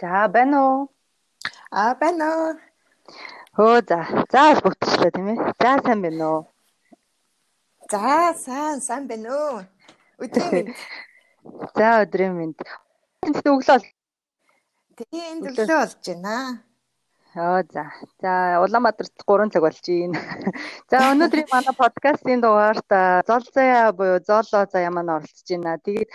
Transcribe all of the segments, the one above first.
За байна уу? Аа байна уу. Хөө за. За бол бүгдчлээ тийм ээ. За сайн байна уу? За сайн сайн байна уу. Өдрийн. За өдрийн мэнд. Энд өглөө. Тийм өглөө болж байна. Оо за. За Улаанбаатарт 3 цаг болж байна. За өнөөдрийн манай подкастын дугаарт зол заяа буюу зооло заяа маань оролцож байна. Тэгээд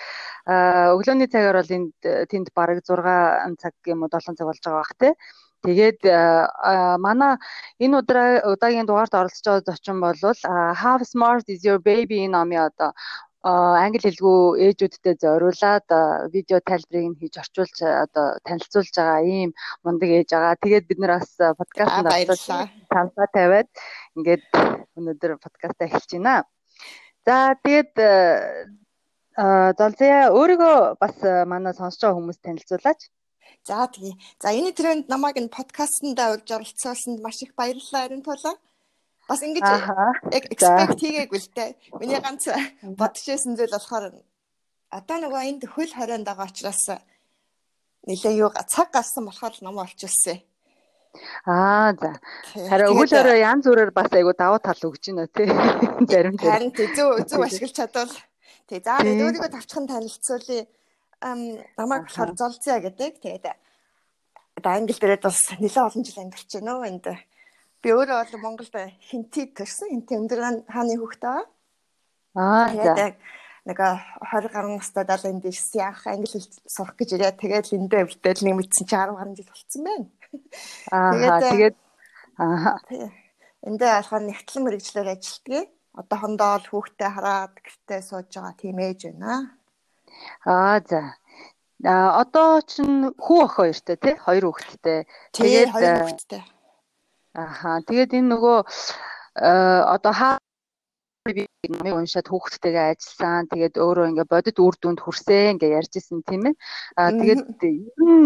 өглөөний цагаар бол энд тэнд бараг 6 цаг юм уу 7 цаг болж байгаа бах те. Тэгээд манай энэ удаа удаагийн дугаарт оролцож байгаа зочин бол How Smart is your baby номын одоо англи хэлгүй ээжүүдтэй зориулаад видео тайлбарыг нь хийж орчуулж одоо танилцуулж байгаа ийм мундаг ээж байгаа. Тэгээд бид нэр бас подкастт баярлалаа. Тамсаа тавиад ингээд өнөөдөр подкастаа эхэлж байна. За тэгээд Золзяа өөрийгөө бас манай сонсож байгаа хүмүүс танилцуулаач. За тэгье. За энэ тренд намайг энэ подкастт урьж оролцуулсанд маш их баярлалаа Арин тулаа. Бас ингэж яг expect хийгээгүй л дээ. Миний ганц бодож байсан зүйл болохоор одоо нөгөө энд хөл хорионд байгаа учраас нилээ юу цаг гарсан болохоор ном олчихсан. Аа за. Харин өгөл өрөө янз бүрээр бас айгу давуу тал өгч байна тий. Зарим дээр. Харин зөв зөв ашиглаж чадвал тий. За өөрийгөө тавчхан танилцуулъя. Ам намайг болохоор золцъя гэдэг. Тэгээд одоо англи дээрээ бас нэлээд олон жил амьдарч байна нөө энд Би өөрөө бол Монголд хинтийг төрсэн. Хинтээ өндөр хааны хүүхдээ. Аа за. Нэг 20 гаруй настай далайн дэш яах англи хэл сурах гэж ирээ. Тэгээд эндээ өвдөл нэг мэдсэн чи 10 гаруй жил болцсон байна. Аа тэгээд аа эндээ алхаа нэгтлэн мэрэгчлэр ажилтгийг. Одоо хондоо л хүүхдээ хараад гэртээ сууж байгаа тийм ээж байна. Аа за. А одоо ч хүү ах хоёртой тий хоёр хүүхэдтэй. Тэгээд хоёр хүүхэдтэй. Аха. Тэгээд энэ нөгөө одоо хаа би номыг уншаад хүүхдтэйгээ ажилласан. Тэгээд өөрөө ингээ бодит үр дүнд хүрсэн ингээ ярьж исэн тийм ээ. Аа тэгээд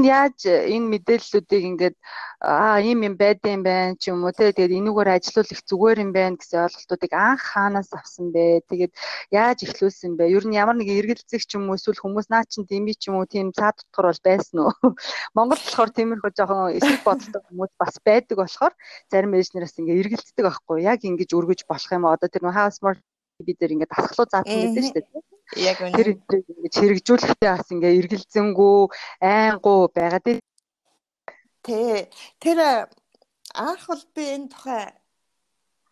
яаж энэ мэдээллүүдийг ингээд аа ийм юм байдсан байх ч юм уу тэгээд энүүгээр ажиллах зүгээр юм байна гэсэн ойлголтуудыг анх хаанаас авсан бэ? Тэгээд яаж эхлүүлсэн бэ? Ер нь ямар нэг эргэлзэх ч юм уу эсвэл хүмүүс наа чин би ч юм уу тийм цаад тутгар бол байсан уу? Монгол болохоор тиймэрхүү жоохон эсрэг бодолтой хүмүүс бас байдаг болохоор зарим эжнээс ингээ эргэлздэг байхгүй яг ингэж өргөж болох юм одоо тэр нөө house бид нэр ингээд дасгалуу заасан гэдэг шүү дээ. Яг үнэ. Тэр ингээд хэрэгжүүлэхдээ бас ингээд эргэлзэнгүү айнгуу байгаад Тэ тэр анх бол би энэ тухай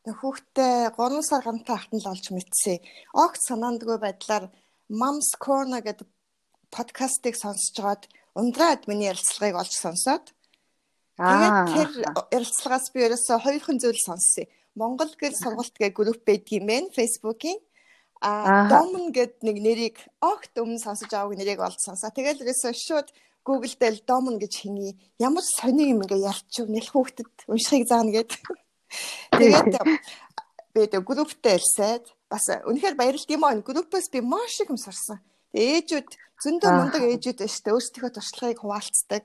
хүүхдээ 3 сар гантаа ахтан л олж мэдсэн. Огт санаандгүй байдлаар Moms Corner гэдэг подкастыг сонсож байгаад ундраад миний ярилцлагыг олж сонсоод тэгээд тэр ярилцлагаас би ерөөсө хоёрхан зүйл сонссон. Монгол гэр сургалт гэх групп байдгийм бэ Facebook-ийн. А Домн гэд нэг нэрийг огт өмнө сонсож аваагүй нэрийг олд сонсоо. Тэгэл ерөөсөө шууд Google дээр Домн гэж хинье. Ямар сони юм ингээ ялчих нэл хүүхдэд уншихыг заана гэд. Тэгээд би тэг групптэй элсээд бас үнэхээр баярлт юм аа. Группээс би маш их юм сурсан. Ээжүүд зөндөө мундаг ээжүүд байна шүү дээ. Өөрсдийнхөө туршлагыг хуваалцдаг.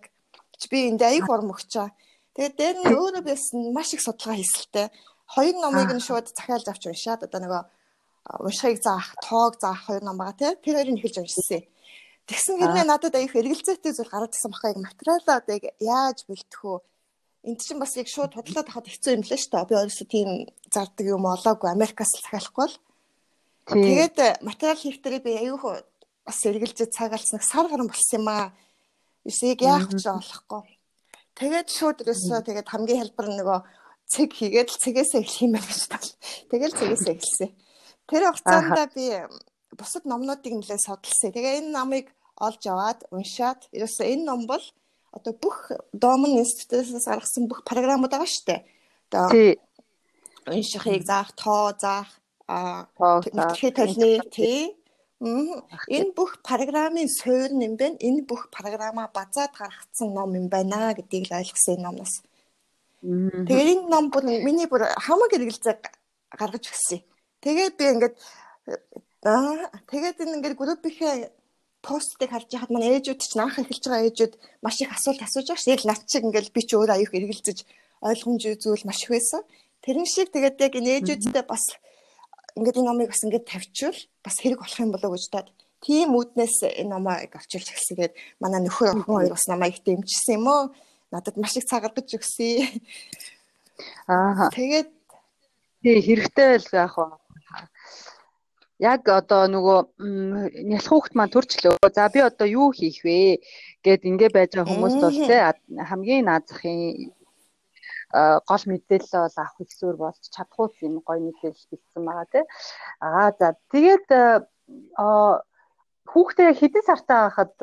Би энд аяг урам өгчөө. Тэгээд дээр нь өөрөө байсан маш их судалгаа хийсэлтэй хоёр номыг нь шууд захиалж авч уншаад одоо нөгөө уншихыг заах, тоог заах хоёр ном байгаа тий. Тэр хоёрыг эхэлж уншсан. Тэгсэн хэрнээ надад аяах эргэлзээтэй зүйл гараад ирсэн бахаа яг материалаа одоо яаж бэлтэх үү? Энд чинь бас яг шууд бодлоод хахад хэцүү юм л шүү дээ. Би өөрөөсөө тийм зардаг юм олоогүй Америкаас л захиалахгүй л. Тэгээд материал хийхдээ би аяах бас эргэлзээ цагаалсан сар гарan болсон юм аа. Эсийг яах ч олохгүй. Тэгээд шууд ерөөсөө тэгээд хамгийн хэлбэр нөгөө цэг хийгээд л цэгээсээ эхлэх юм байна гэж тал. Тэгэл цэгээсээ эхэлсэн. Тэр хугацаанд би бусад номнуудыг нэлээд судалсан. Тэгээ энэ номыг олж аваад уншаад ерөөсөө энэ ном бол одоо бүх Домон институтээс гаргасан бүх програмууд байгаа шүү дээ. Одоо уншихыг заах, тоо заах, аа тэгэхээр толны тий Энэ бүх програмын суурь юм байна. Энэ бүх програмаа базаад гаргацсан ном юм байна гэдгийг л ойлгосон энэ номноос. Тэгээд энэ ном бүр миний бүр хамаг эргэлзээ гаргаж өгсөн. Тэгээд би ингээд аа тэгээд энэ ингээд группийнхээ постыг харж яхад манай ээжүүд чинь анх эхэлж байгаа ээжүүд маш их асуулт асууж байгаа шүү. Над шиг ингээд би ч өөр аюух эргэлзэж ойлгомжтой зүйл маш их байсан. Тэрэн шиг тэгээд яг энэ ээжүүдтэй бас ингээд энэ номыг бас ингээд тавьчвал бас хэрэг болох юм болоо гэж таад тийм үүднээс энэ номоог авчилж эхэлсэн. Тэгээд манай нөхөр охин хоёр бас намайг дэмжсэн юм уу? Надад маш их цагаргаж өгсөн. Аа. Тэгээд тий хэрэгтэй байл яах вэ? Яг одоо нөгөө нялх хүүхд маань төрчлөө. За би одоо юу хийх вэ? гэд ингэ байж байгаа хүмүүст бол те хамгийн наазахын гол мэдээлэл бол авах хэлсүүр болж чадхууц юм гоё мэдээлэл бэлдсэн байгаа тий. Аа за тэгээд хүүхдээ хэдэн сартай байхад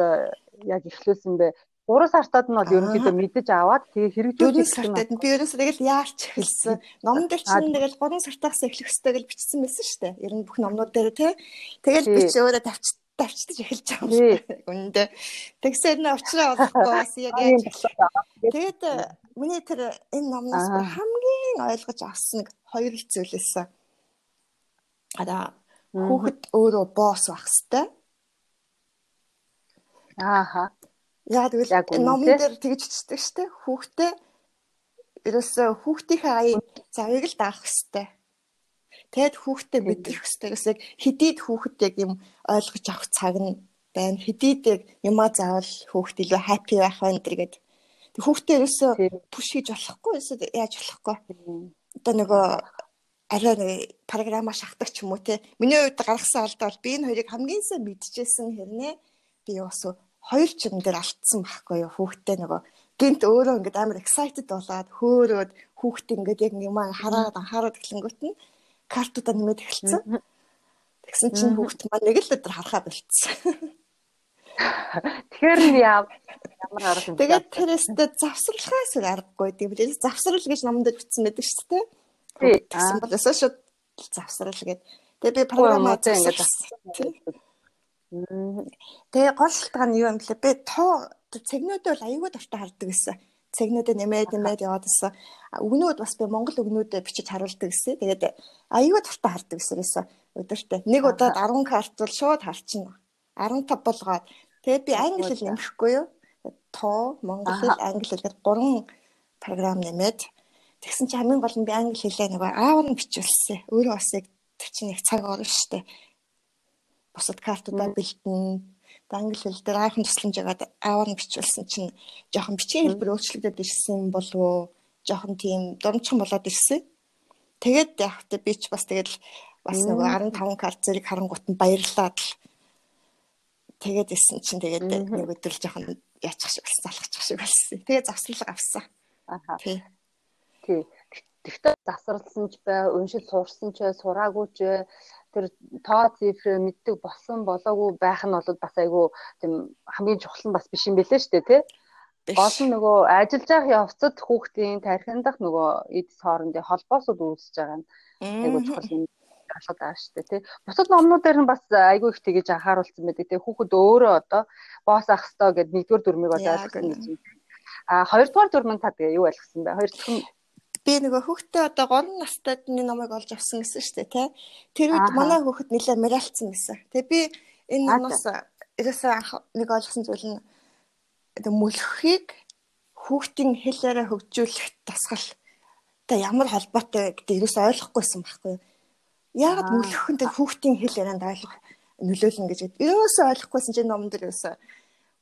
яг эхлүүлсэн бэ? 3 сартад нь бол ерөнхийдөө мэдэж аваад тэгээ хэрэгжүүлж 4 сартад нь би ерөөсөө тэгэл яарч эхэлсэн. Номон дээр чинь тэгэл 3 сартаас эхлэх хэрэгтэй гэж бичсэн байсан шүү дээ. Ер нь бүх номнууд дээр тий. Тэгэл би ч өөрөө тавьч давчдаж эхэлж байгаа юм шиг. Үндэ. Тэгсээр нь уучраа олохгүй бас яг яаж Тэгээд миний тэр энэ номноос хамгийн ойлгож авсан нэг хоёр л зүйлээсэн. Ада хүүхэд өөрөө босс байх хэвээр. Ааха. Яа тэгвэл номон дээр тэгж чичдэг штэ хүүхдээ ерөөсөө хүүхдийнхээ аяыг завыг л даах хэвээр. Тэгэд хүүхдээ мэдрэх хэвээр гэсэн яг хэдийд хүүхэд яг юм ойлгож авах цаг нь байна. Хэдийд яг юмаа заавал хүүхд илүү хаппи байх байна гэдэг. Тэг хүүхдээ ерөөсөө пуш хийж болохгүй эсвэл яаж болохгүй. Одоо нөгөө арай нэг програма шахдаг ч юм уу те. Миний хувьд гаргасан алдаа бол би энэ хоёрыг хамгийн сайн мэдчихсэн хэрнээ би бас хоёр ч юм дээр алдсан байхгүй юу хүүхдээ нөгөө гинт өөрөө ингээд амар excited болоод хөөрөөд хүүхдээ ингээд яг юм хараад анхаарал эхлэнгүүт нь картуудаа нэмээд эхэлсэн. Тэгсэн чинь хүүхд маань нэг л өдөр харахаа болцсон. Тэгэхээр яав ямар арга юм. Тэгээд тэрээсээ завсралхаас үл аргагүй үү. Завсрал гэж номонд бичсэн байдаг шүү дээ. Тэгсэн бол өсөө шууд завсрал гэд. Тэгээ би програм ингээд Тэгээ гол шалтгаан нь юу юм блэ? Би тоо цэгнүүдээ бол аюулгүй дуртай хардаг гэсэн. Цэгнүүдээ нэмээд нэмээд яваад байсан. Өгнүүд бас би монгол өгнүүдэд бичиж харуулдаг гэсэн. Тэгээд аюулгүй дуртай хардаг гэсэн. Өдөртөө нэг удаад 10 карт бол шууд харчихна. 15 болгоод тэгээд би англи хэл нэмэхгүй юу? Тоо, монгол хэл, англи хэл гэдэг гурван програм нэмээд тэгсэн чинь хамгийн гол нь би англи хэлээ нөгөө аавар нь бичүүлсэн. Өөрөө бас яг тэр чинь их цаг орно шүү дээ бусад картуудаа бэлтэн англи хэл дээр айхан тусламж ягаад аавар нь бичүүлсэн чинь жоохон бичгийн хэлбэр өөрчлөгдөд ирсэн болов уу жоохон тийм дурамчхан болоод ирсэн. Тэгээд яг та би ч бас тэгэл бас нөгөө 15 карт зэрэг харангуут нь баярлаад л тэгээд исэн чинь тэгээд нэг өдөр жоохон яачих шиг болсон залхачих шиг болсон. Тэгээд завсрал авсан. Аха. Тий. Тий. Тэгтээ завсралсан ч бай, уншил суурсан ч сураагүй ч тэр тоо цифр мэддэг болсон болоогүй байх нь бол бас айгүй тийм хамгийн чухал нь бас биш юм бэлээ шүү дээ тий. Нь нөгөө ажиллаж явах явцад хүүхдийн тархиндах нөгөө эд хоорондын холбоосод үүсэж байгаа нь айгүй чухал юм даа шүү дээ тий. Бусад номнуудаар нь бас айгүй их тэгэж анхааруулсан байдаг тий. Хүүхэд өөрөө одоо боос ах хэвээр гэд нэгдүгээр дүрмийг бол ойлгосон гэж юм. А хоёрдугаар дүрмэн та тэгээ юу ойлгосон бэ? Хоёр дахь би нөгөө хүүхдээ одоо 3 настайд нэг номыг олж авсан гэсэн шүү дээ тий. Тэр үед манай хүүхэд нэлээд мэрэлцсэн гэсэн. Тэгээ би энэ номоос ерөөсөө нэг ойлгосон зүйл нь одоо мөлхийг хүүхдийн хэлээрээ хөгжүүлэх тасгал одоо ямар холбоотой гэдэг ерөөсөө ойлгохгүйсэн байхгүй юу. Яагаад мөлхөнд хүүхдийн хэл ярианд ойлгох нөлөөлнө гэж ерөөсөө ойлгохгүйсэн чинь номон дээр ерөөсөө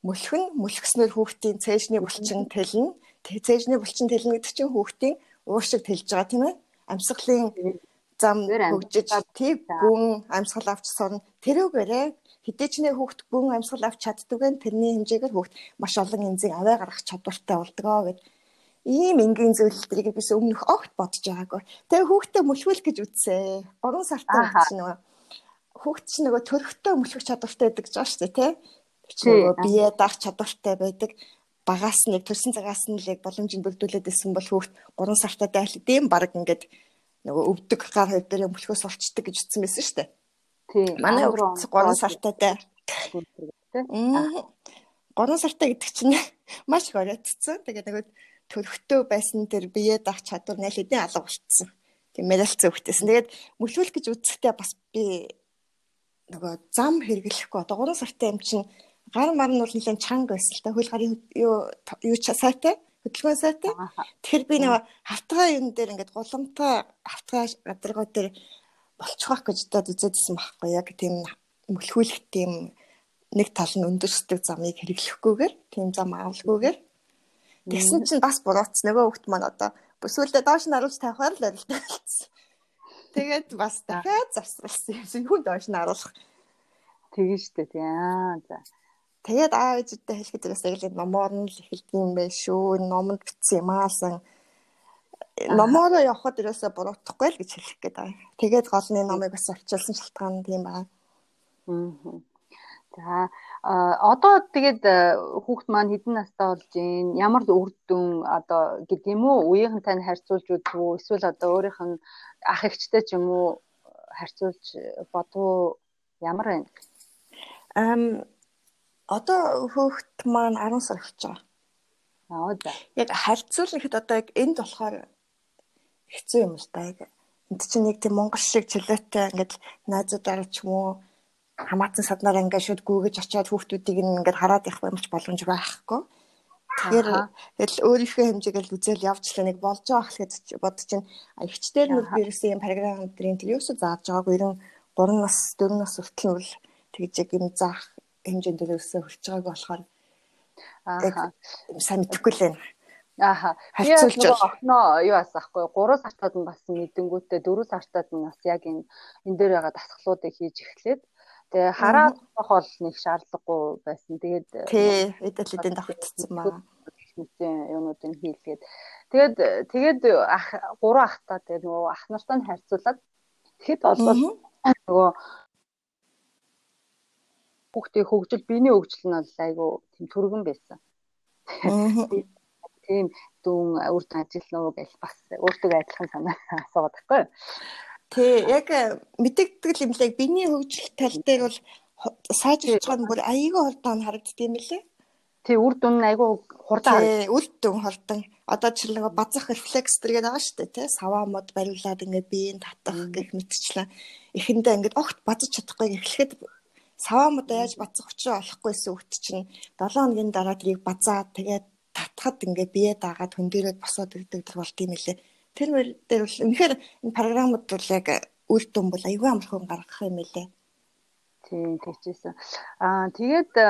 мөлхөн мөлхснээр хүүхдийн цээжний булчин тэлнэ. Цээжний булчин тэлнэ гэдэг чинь хүүхдийн уушиг тэлж байгаа тийм ээ. Амьсгалын зам хөгжиж тийм гүн амьсгал авч сорно. Тэрүүгээрээ хідээчнээ хүүхд гүн амьсгал авч чаддаг нь тэрний хэмжээгээр хүүхд маш олон янзын аваа гаргах чадвартай болдгоо гэд ийм энгийн зөвлөлтийг бис өмнөх огт бодож байгаагүй. Тэгээ хүүхдээ мөлхвөл гэж үтсээ. 3 сартай чинь нөгөө хүүхд чинь нөгөө төрхтөө мөлхөх чадвартай байдаг гэж байна шүү дээ, тий? Чи нөгөө бие даах чадвартай байдаг багаас нэг төрсэн цагаас нь л яг боломжийг бүрдүүлээд исэн бол хүүхд 3 сартаа дайлдсан баг ингээд нөгөө өвдөг гар хойд дээр мөлхөөс олчдаг гэж утсан байсан шүү дээ. Тийм. Манай хүүхд 3 сартаа дай. Тийм. 3 сартаа гэдэг чинь маш их оройтцсан. Тэгээд нөгөө төрхтөө байсан тэр бие даах чадвар найл хэдийн алга болцсон. Тийм медальцсан хүүхдээсэн. Тэгээд мөлхүүлэх гэж үзэхдээ бас би нөгөө зам хэрэглэхгүй одоо 3 сартаа юм чинь гар мар нь бол нэлээд чанга байсан л та хөл гарын юу юу ч сайтай хөдөлгөөн сайтай. Тэгэхээр би нэг хавтгай юм дээр ингээд гуламтай хавтгай гадаргуу дээр болчих واخ гэж дод үзээдсэн байхгүй яг тийм мөлхүүлэх тийм нэг тал нь өндөрсдөг замыг хэрэглэхгүйгээр тийм зам авалгүйгээр тэгсэн чинь бас бурууц нөгөө хүүхд маань одоо сүүлдээ доош нь аруулж тавихаар л арилтаа болсон. Тэгээд бас дахиад завсарласан юм. Хүн доош нь аруулах. Тэгэн штэ тий. Аа за. Тэгээд аав ээжтэй хэлэхэд тэрээс яг л номоор нь л эхэлдэг юм байх шүү. Номонд бичсэн юм аасан номоор явхад ерөөсө буруутахгүй л гэж хэлэх гээд байгаа. Тэгээд голны номыг бас авчилсан шалтгаан тийм байна. Аа. За одоо тэгээд хүүхд маань хэдэн настай болж байна? Ямар үр дүн одоо гэдэг юм уу? Үеийнхэнтэй харьцуулж үзв үү? Эсвэл одоо өөрийнх нь ах эгчтэй ч юм уу харьцуулж бодвоо ямар байна? Ам одоо хүүхд маань 10 сар болж байгаа. Аа за. Яг харьцуулахад одоо яг энд болохоор хэцүү юм л да. Энд чинь нэг тийм монгол шиг чөлөөтэй ингээд найзуудаар ч юм уу хамаатан саднаар ингээд шууд гүгэж очиад хүүхдүүдийг ингээд хараад явах юмч боломж байхгүй. Тэгэхээр тэгэл өөрийнхөө хэмжээгээр үзэл явжлаа нэг болж байгаа гэхэд бодож чинь ихчдэр нүр бирсэн юм програм өдрийн тэр юусо зааж байгааг ер нь 3 нас 4 нас хүртэл нь тэгж яг юм заах хэмжээнд дээрээсээ хүрч байгааг болохоор аа сайн мэдэхгүй л байна. Ааха. Харьцуулж огноо юу асаахгүй 3 сартад нь бас мэдэнгүүтээ 4 сартад нь бас яг энэ энэ дээр байгаа дасгалуудыг хийж эхлээд Тэгээ хараад бол нэг шаардлагагүй байсан. Тэгээд тий, эдэл эдэн давтцсан маа. Техникийн юмнуудыг хийлгээд тэгээд тэгээд ах гурван ахтаа тэгээд нөгөө ах нартай нь харьцуулаад тэгэхэд бол нөгөө хүүхдийн хөгжил биений хөгжил нь бол айгүй тийм түргэн байсан. Тийм дүүн үрд ажиллана уу гэж бас өөртөө адилхан санаа асуугаад байхгүй. Тий, яг э, мэдэгдэл юм лээ. Биний хөгжил тал дээр бол сайжруулж байгаа нь бүр аяйгүй хурдан харагддаг юм лээ. Тий, үр дүн нь аяйгүй хурдан. Тий, үр дүн хурдан. Одоо ч нэг базах рефлекс тэргээд байгаа шүү дээ, тий. Саваа мод бариулаад ингээд биеийн татах гэх мэтчлэн эхэндээ ингээд огт базаж чадахгүй эхлэхэд саваа мод яаж базах учраа олохгүйсэн үт чинь 7 хоногийн дараа тэрийг базаад тэгээд татхад ингээд бие даагаад хөндөрөөд босоод ирдэг болд юм лээ Тэр мөр дээр бол үнэхээр энэ програмууд бол яг үр дүн бол аюул амархан гаргах юм элэ. Тийм тэгчихсэн. Аа тэгээд э,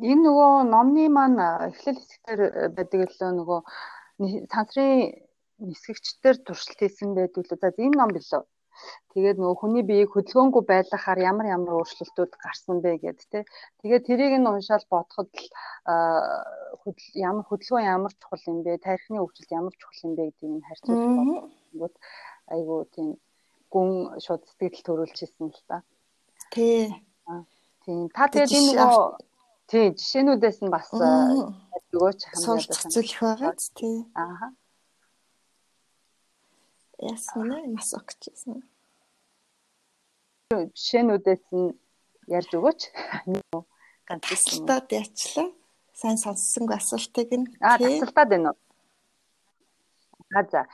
энэ нөгөө номны маань эхлэл хэсгээр байдаг л нөгөө сансрын нисгэгчдэр туршилт хийсэн байдаг л. За энэ ном билүү. Тэгээд нөгөө хүний биеийг хөдөлгөөнгүй байлгахаар ямар ямар өөрчлөлтүүд гарсан бэ гэд тэ. Тэгээд тэрийг нь уншаал бодоход л ямар хөдөлгөөн ямар чухал юм бэ? Тарихны хөгжилд ямар чухал юм бэ гэдгийг нь харьцуулж бодгод айгу тийм гүн шууд сэтгэл төрүүлж ирсэн л та. Тий. Тийм. Та тэгээд энэ нөгөө тий жишээнүүдээс нь бас өгөөч хамгаалж цэцүүлэх байгаа тий. Ааха. Ясна нас огчсэн. Жишээнүүдээс нь ярьж өгөөч. Тасалтаад яачлаа. Сайн сонссонгүй асуултыг нь. Аа тасалтаад байна уу? А за.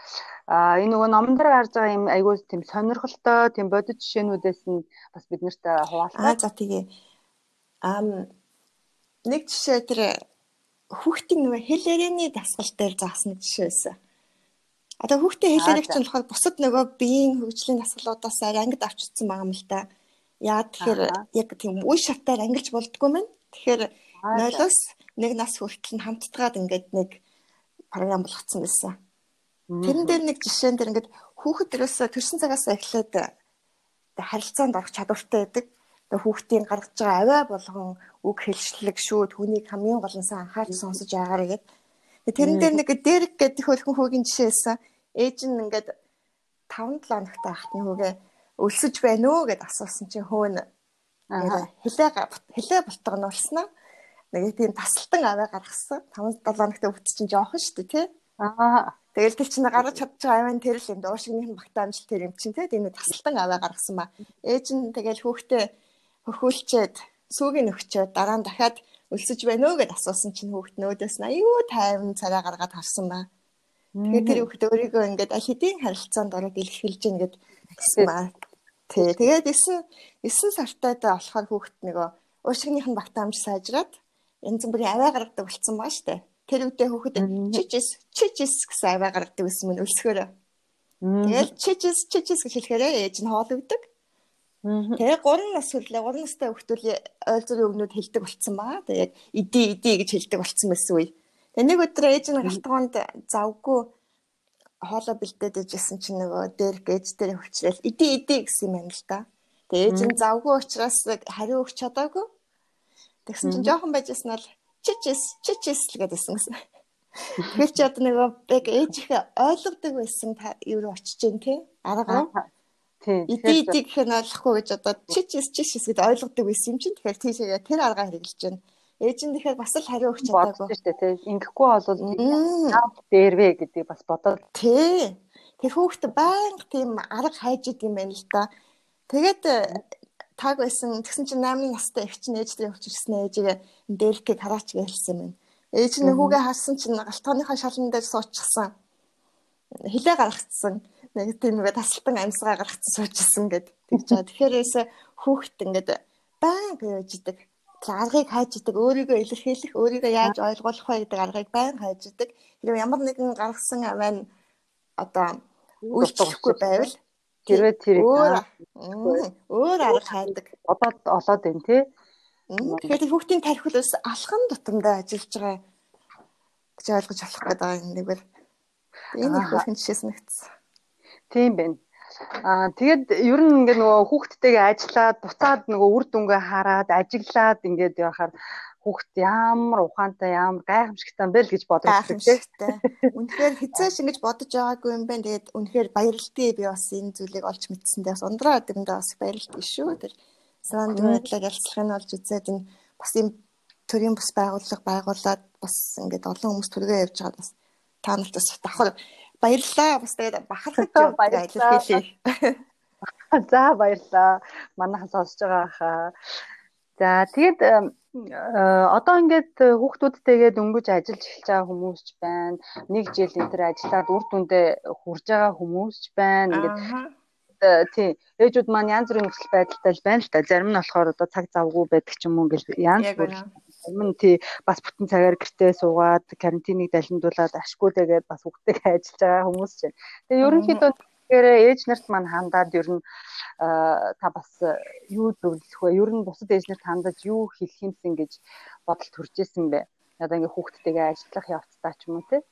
А энэ нөгөө номон дээр гарч байгаа юм айгүй тийм сонирхолтой тийм бодит жишээнүүдээс нь бас бид нарт хуваалцаа. А за тэгээ. Ам нэг жишээ тэр хүүхдийн нөгөө хэл ярианы дасгал дээр заасан жишээ байсан. Одоо хүүхдээ хэлээрэг чинь болохоор бусад нөгөө биеийн хөгжлийн дасгалуудаас ангид авчирсан байгаа юм л да. Яа тэгэхээр яг тийм үе шатаар ангилж болдгоо мэн. Тэгэхээр нойлоос нэг нас хүртэл нь хамттгаад ингээд нэг програм болгоцсон байсан. Тэрэн дээр нэг жишээн дээр ингээд хүүхэд ерөөсө төрсэн цагаас эхлээд харилцаанд орох чадвартай байдаг. Тэгээ хүүхдийн гаргаж байгаа аваа болгон үг хэлшлэг шүүд хүнийг хамгийн гол нь анхаарч сонсож байгаарэ гэдэг Тэрэн дээр нэг Дерек гэдэг хөлхөн хүүгийн жишээсэн. Ээж нь ингээд 5-7 хоногтой ахтны хүүгээ өлсөж байна уу гэд асуусан чинь хөөн хилээ хилээ бултга нь улснаа. Нэг тийм тасалтан аваа гаргасан. 5-7 хоногтой хүүхд чинь жоохон шүү дээ тий. Аа. Тэгэл тэр чинь гаргаж чадчих аваа тэр л юм. Уушигны багтаамжил тэр юм чинь тий. Энэ тасалтан аваа гаргасан ба. Ээж нь тэгэл хүүхдээ хөхүүлчээд сүүгийн өгчөөд дараа нь дахиад өлсөж байна уу гэд асуусан чинь хүүхд нөөдөөс нь аюу тайван царай гаргаад харсан ба. Тэгээд тэр хүүхд өөрийгөө ингээд аль хэдийн харилцаанд ороод илэрхийлж гин гэд хэлсэн ба. Тий. Тэгээд 9 9 сартайдаа болохоор хүүхд нөгөө уушгиных нь багтаамж сайжраад янз бүрийн аваа гаргадаг болсон баа штэ. Тэр үедээ хүүхэд чичис чичис гэсэн аваа гаргадаг гэсэн мөн өлсгөөрөө. Тэгэл чичис чичис гэж хэлэхээр ээж нь хоол өгдөг. Тэгээ 3 нас хүрлээ 3 настай хүүхдүүл ойл зүрийн өгнүүд хэлдэг болцсон баа. Тэгээ яг иди иди гэж хэлдэг болцсон байсан үе. Тэгээ нэг өдөр ээж нь галтгоонд завгүй хоолоо бэлдээд ижсэн чинь нөгөө дээр ээж дээр хөвчлэл иди иди гэсэн юм л да. Тэгээ ээж нь завгүй учраас хариу өгч чадаагүй. Тэгсэн чинь жоохон байжсэн нь чичис чичис л гэдсэн гэсэн. Тэгэхээр чи одоо нөгөө яг ээжийнхээ ойлгодог байсан та юу очиж гин тий арга иди иди гэх нь ойлгохгүй гэж одоо чичис чичис гэдээ ойлгодог байсан юм чинь. Тэгэхээр тийшээ тэр аргаа хэрэгжилж байна. Ээж нь тэгэхээр бас л хариу өгч чадаагүй. Бодсон шүү дээ тий. Ингэхгүй бол дээрвэ гэдэг бас бодоод. Тий. Тэр хүүхд байнга тийм арга хайж идэм байна л да тэгээд таг байсан тэгсэн чинь 8 настай их чинь ээжтэй өгч ирсэн ээжигээ дээлхийг хараач гэж хэлсэн юм Ээж нь хүүгээ харсан чинь галтгооныхаа шалан дээр суучихсан. Хилээ гаргацсан. Нэг тийм нэг тасалтан амьсгаа гаргацсан суучсан гэд тэгж байгаа. Тэгэхээрээсэ хүүхэд ингээд байн гэж идэг. Аргыг хайж идэг, өөрийгөө илэрхийлэх, өөрийгөө яаж ойлгуулах вэ гэдэг аргыг байн хайж идэг. Хэрвээ ямар нэгэн гаргасан аваа одоо үйлчлэхгүй байвал тэрвээ тэр өөр арга хайдаг. Одоо олоод байна тий. Тэгэхээр хүүхдийн тархилс алхам тутамдаа ажиллаж байгаа гэж ойлгож болох гэдэг юм нэг бэр. Энэ их хөрхэн жишээс нэгтсэн. Тийм байна. Аа тэгээд ер нь ингээ нөгөө хүүхдтэйгээ ажиллаад буцаад нөгөө үр дүнгээ хараад ажиглаад ингээд явахаар хүүхд ямар ухаантай ямар гайхамшигтай бэ л гэж бодож байна. Үнэхээр хизээш ингэж бодож байгаагүй юм байна. Тэгээд үнэхээр баярлалтай би бас энэ зүйлийг олж мэдсэндээ бас ундраа дэмдээ бас баярлалтай шүү. Тэр санаанд байдлаар ялцлахын олж үзээд энэ бас юм төрийн бас байгууллага байгуулад бас ингээд олон хүмүүс төргөө явж байгаа бас та нарт бас давхар баярлалаа бас тэгээд бахархаж баярлалаа. За баярлалаа. Манайхан сонсож байгаа хаа. За тэгээд одоо ингээд хүүхдүүдтэйгээ дөнгөж ажиллаж эхэлж байгаа хүмүүс ч байна. Нэг жил энэ төр ажиллаад үр дүндээ хүрж байгаа хүмүүс ч байна. Ингээд Э, тий ээжүүд маань янз бүрийн нөхцөл байдалтай л байна л та. Зарим нь болохоор одоо цаг завгүй байдаг ч юм уу ингээл янз бүр. Нь тий бас бүтэн цагаар гэртээ суугаад карантиныг далиндуулаад ашгүй тэгээд бас хүүхдтэйгээ ажиллаж байгаа хүмүүс ч байна. Тэгээ ерөнхийдөө тэгэхээр ээж нарт маань хандаад ер нь та бас юу зөвлөх вэ? Ер нь бусад ээж нарт хандаж юу хэлэх юмсан гэж бодол төрж исэн бэ? Одоо ингээ хүүхдтэйгээ ажиллах явцдаа ч юм уу тий.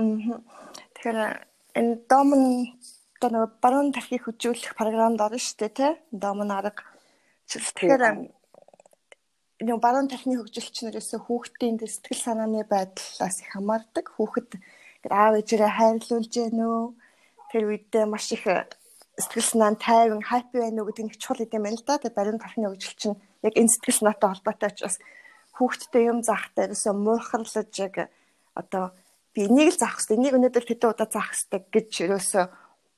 Аа. Тэгэхээр энэ дом нь одоо нөгөө баруун тархийг хөжүүлэх програмд орно шүү дээ тий. Домон арга. Тэгэхээр нөгөө баруун тархины хөгжилчнэрээс хүүхдийн сэтгэл санааны байдлаас их хамаардаг. Хүүхэд аав ээжээрээ хайрлуулж гэнэ үү? Тэр үедээ маш их сэтгэл санаанд тайван хаппи байна уу гэдэг нэг чухал юм байна л да. Тэгээ баруун тархины хөгжилч нь яг энэ сэтгэл санаатай холбоотой учраас хүүхдтэй юм заахтай ерөөсөө муухарлаж яг одоо би энийг л заах хэрэгтэй, энийг өнөөдөр хэдэн удаа заах хэрэгтэй гэж ерөөсөө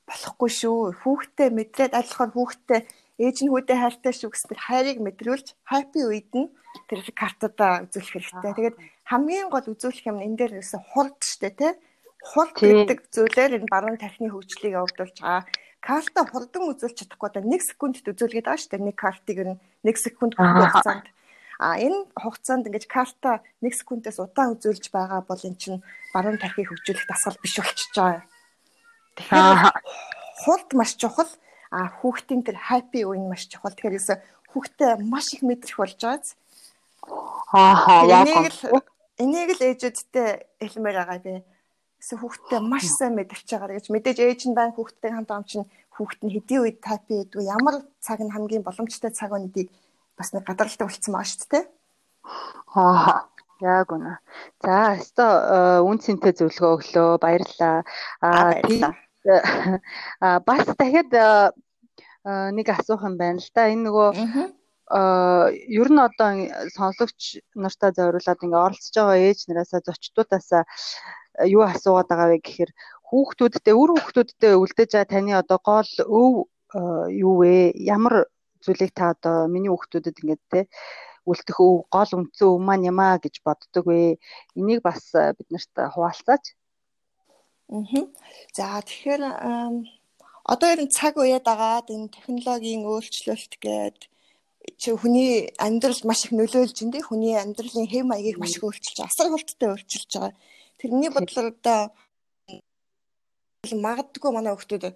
болохгүй шүү. Хүүхдээ мэдрээд алхахаар хүүхдээ ээж нь хүүдээ хайртай шүү гэсэн хайрыг мэдрүүлж happy үед нь тэр картуудаа үзүүлэх хэрэгтэй. Тэгээд хамгийн гол үзүүлэх юм энэ дээр ерөөсө хурд штэ тий. Хурд гэдэг зүйлээр энэ баруун тархины хөгжлийг явуулж байгаа. Карта хурдан үзүүлж чадахгүй да 1 секундэд үзүүлгээд байгаа штэ. Нэг картыг нь 1 секунд хугацаанд А энэ хугацаанд ингэж карта 1 секундээс удаан үзүүлж байгаа бол эн чинь баруун тархийг хөгжүүлэх дасгал биш болчихж байгаа. Тэгэхээр хурд маш чухал а хүүхдийн тэр happy үе маш чухал. Тэгэхээр ерөөсө хүүхдээ маш их мэдрэх болж байгааз. Аа яг энийг л энийг л ээжүүдтэй хэлмээр байгаа би. Эсвэл хүүхдээ маш сайн мэдэрч байгаа гэж мэдээж ээж нь байн хүүхдтэй хамт ам чинь хүүхд нь хэдийн үед happy гэдэг ямар цаг нь хамгийн боломжтой цаг өнөдийг бас нэг гадралтай болцсон маа шүү дээ. Аа Яг үнэ. За, өстой үн цэнтэй зөвлөгөө өглөө. Баярлалаа. Аа, А бас дахиад нэг асуух юм байна л да. Энэ нөгөө ер нь одоо сонсогч нартаа зориулаад ингээ оролцож байгаа ээж нараасаа зочдуудаасаа юу асуугаад байгаа вэ гэхээр хүүхдүүдтэй үр хүүхдүүдтэй үлдээж байгаа таны одоо гол өв юу вэ? Ямар зүйлийг та одоо миний хүүхдүүдэд ингээд те үлдэх өв гол үндсэн өв маань юм аа гэж боддог вэ? Энийг бас биднэрт хуваалцаач. Аа. За тэгэхээр одоо ер нь цаг үеэд агаад энэ технологийн өөрчлөлт гээд чи хүний амьдралд маш их нөлөөлж энэ хүний амьдралын хэм маягийг маш их өөрчилж асар хурдтай өөрчилж байгаа. Тэрний бодлоор одоо магадгүй манай хүмүүс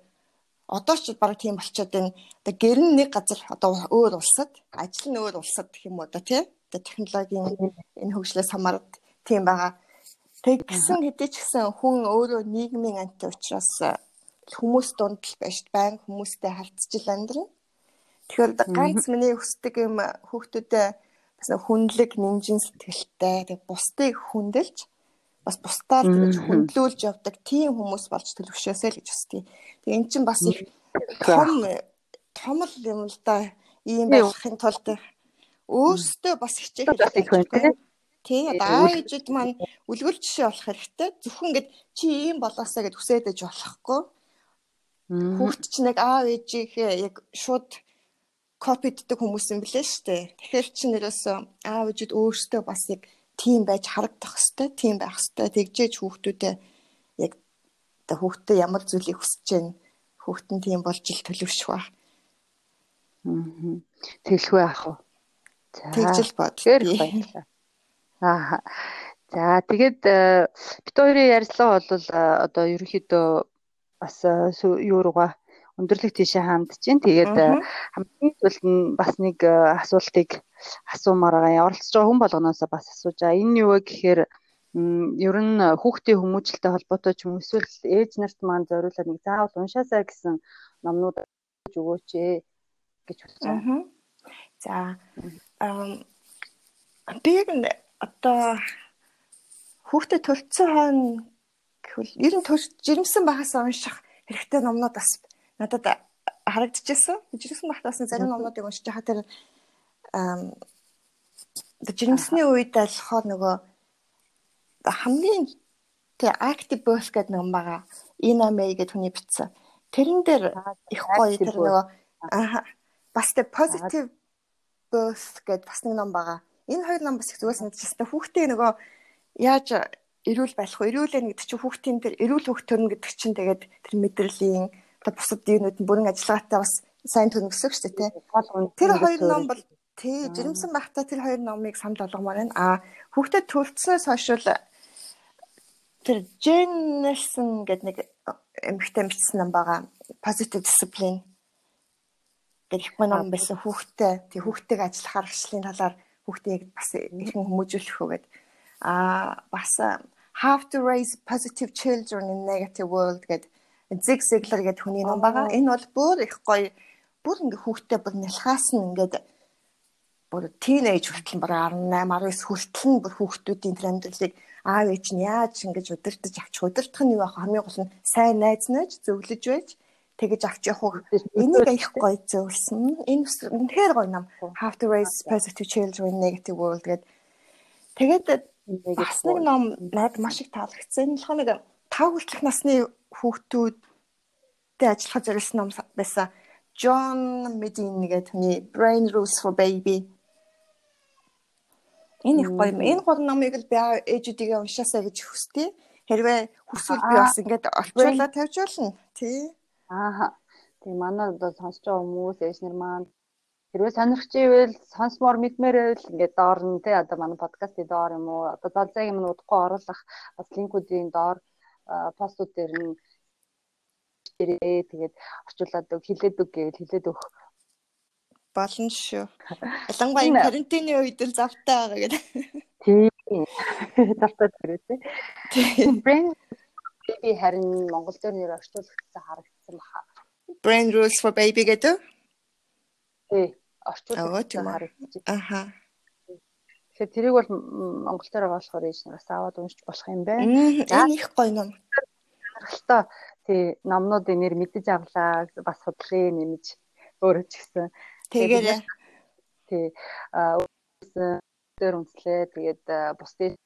одоо ч баг тийм болчиход байна. Одоо гэр нь нэг газар одоо өөр улсад, ажил нь өөр улсад гэх юм уу да тий. Одоо технологийн энэ хөгжлөөс хамаарат тийм байгаа. Тэг. Гисэн хэдий ч гэсэн хүн өөрөө нийгмийн анти учраас хүмүүс дунд л байж байн хүмүүстэй харьцаж амьдрна. Тэгэхээр ганц миний хүсдэг юм хүүхдүүдэд бас хүнлэг, нэмжин сэтгэлтэй тэг бусдыг хүндэлж бас бусдаар тэгж хөндлүүлж явдаг тийм хүмүүс болж төлөвшөөсэй л гэж хүсдэг. Тэг эн чинь бас их том том л юм л да. Ийм байхын тулд өөрсдөө бас хичээх хэрэгтэй. Тий одоо ээжүүд маань үлгэр жишээ болох хэрэгтэй. Зөвхөн ингэж чи ийм болоосаа гэж хүсэж болохгүй. Хүүхд чинь яг аав ээжийнхээ яг шууд копиддаг хүмүүс юм блэ штэ. Тэгэхээр чи нэрээс аав ээжүүд өөрсдөө бас яг тийм байж харагдах хэвээр тийм байх хэвээр тэгжээж хүүхдүүдэд яг одоо хүүхдээ ямар зүйлийг хүсэж байна хүүхд нь тийм болж ил төлөвшөх ба. Аа. Тэглэхгүй ах уу. За. Тэгжил бод. Баярлалаа. Аа. За тэгээд э, бит хоёрын ярилцлага бол э, одоо ерөнхийдөө бас э, юу руугаа өндөрлөг тийшээ хандж чинь. Тэгээд хамгийн сүүлд нь бас нэг асуултыг асуумаар байгаа. Оролцож байгаа хүн болгоноос бас асууж байгаа. Энэ юу вэ гэхээр ер нь хүүхдийн хүмүүжлэлтэй холбоотой ч юм эсвэл ээж нарт маань зориулаад нэг заавал уншаасаа гэсэн номнууд өгөөч ээ гэж байгаа. За би одоо хүүхдэд төлцсөн хойно гэвэл ер нь жирэмсэн багаас унших хэрэгтэй номнууд бас надад харагдчихсан. Жирэмсэн багтаас зарим номнуудыг уншиж байгаа тэр жирэмсний үед болохоор нөгөө хамгийн тэг active birth гэдэг ном байгаа. Ина Мэй гэдэг хүний бичсэн. Тэрэн дээр их гоё тэр нөгөө бас тэг positive birth гэдэг бас нэг ном байгаа. Энэ хоёр ном бас их зүгээс мэдчихсэн. Хүүхдээ нөгөө яаж эрүүл байх вэ? Эрүүлээ гэдэг чинь хүүхдийн тэр эрүүл хөх төрн гэдэг чинь тэгээд тэр мэдрэлийн одоо бусад юунууд нь бүрэн ажиллагаатай бас сайн төнөсөх шүү дээ тий. Тэр хоёр ном бол тий жирэмсэн байхдаа тэр хоёр номыг санал болгомоор байна. А хүүхдэд төлцснөөс хойш тэр Jane Nelson гэдэг нэг эмэгтэй бичсэн ном байгаа. Positive Discipline гэх их ном байсан хүүхдэд тий хүүхдтэйг ажиллах аргачлалын талаар хүүхдийг бас ихэнх хүмүүжүүлэх үгээд а бас How to Raise Positive Children in Negative World гэдэг Zig Ziglar гэдэг хүний ном байгаа. Энэ бол бүр их гоё. Бүр ингээ хүүхдтэй бүр нялхаас нь ингээд бүр тийнейж хүртэл бүр 18 19 хүртэл нь бүр хүүхдүүдийн тэр амьдралыг аав ээж нь яаж ингэж удирдах авчих удирдах нь юу ах? Хамгийн гол нь сайн найз нэж зөвлөж байж тэгэж авч явах энийг их гоё зөвлөсөн. Энэ үнэхээр гоё нам How to Raise Positive Children in Negative World гэдэг. Тэгээд бас нэг ном надад маш их таалагдсан. Энэ болохоор нэг 5 хүртэлх насны хүүхдүүдтэй ажиллах зориулсан ном байсан. John Medine гэдэг хүний Brain Rules for Baby Энэ их гоё юм. Энэ гол номыг л би ээжүүдийгээ уншаасаа гэж хүсдэг. Хэрвээ хүсвэл би бас ингээд орчуулаад тавьж болно. Тий. Аа. Тий манай одоо сонсож байгаа хүмүүс ээжнэр маань хэрвээ сонирхч ивэл сонсмоор мэдмээр байвал ингээд доор нь тий одоо манай подкастын доор юм уу одоо залзаагийн минь удахгүй оруулах бас линкүүдийн доор постууд дээр нь тэгээд орчуулад өг хилээд өг гэвэл хилээд өгөх болно шүү. Ялангуяа энэ карантины үед л завтай байгаа гэдэг. Тийм. Завтай зэрэг тийм. Brain baby харин Монгол дээр нэр орчуулагдсан харагдсан баха. Brain rules for baby гэдэг. Тий. Орчуулагдсан харагдсан. Аха. Тэгэхээр тэрийг бол Монгол дээр байгаа болохоор ийш нараас аваад уншиж болох юм байна. Энэ их гоё ном. Харгалтай тий номнуудын нэр мэдэж авлаа бас судлаа нэмж өөрөө ч гэсэн Тэгээрээ тий дээр үнслээ тэгээд бусдын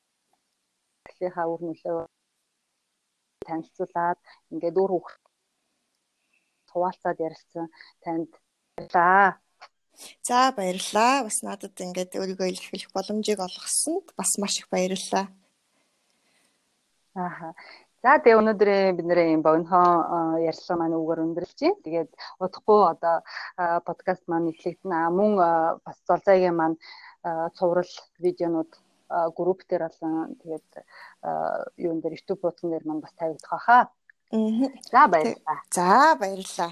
эхлийнхаа үр нөлөө танилцуулаад ингээд өөр хүүхд хуваалцаад ярилцсан танд баярлаа. За баярлалаа. Бас надад ингээд өөрийгөө илэрхийлэх боломжийг олгосонд бас маш их баярлалаа. Ааха. За тэгээ өнөөдрийн бидний юм богинохон ярьслага маань үгээр өндөрлж байна. Тэгээд удахгүй одоо подкаст маань нэтлэгдэнэ. Мөн бас золзайгийн маань цуврал видеонууд групп дээр болон тэгээд юун дээр YouTube хуудсан дээр маань бас тавигдах хаа. Аа. За баярлалаа. За баярлалаа.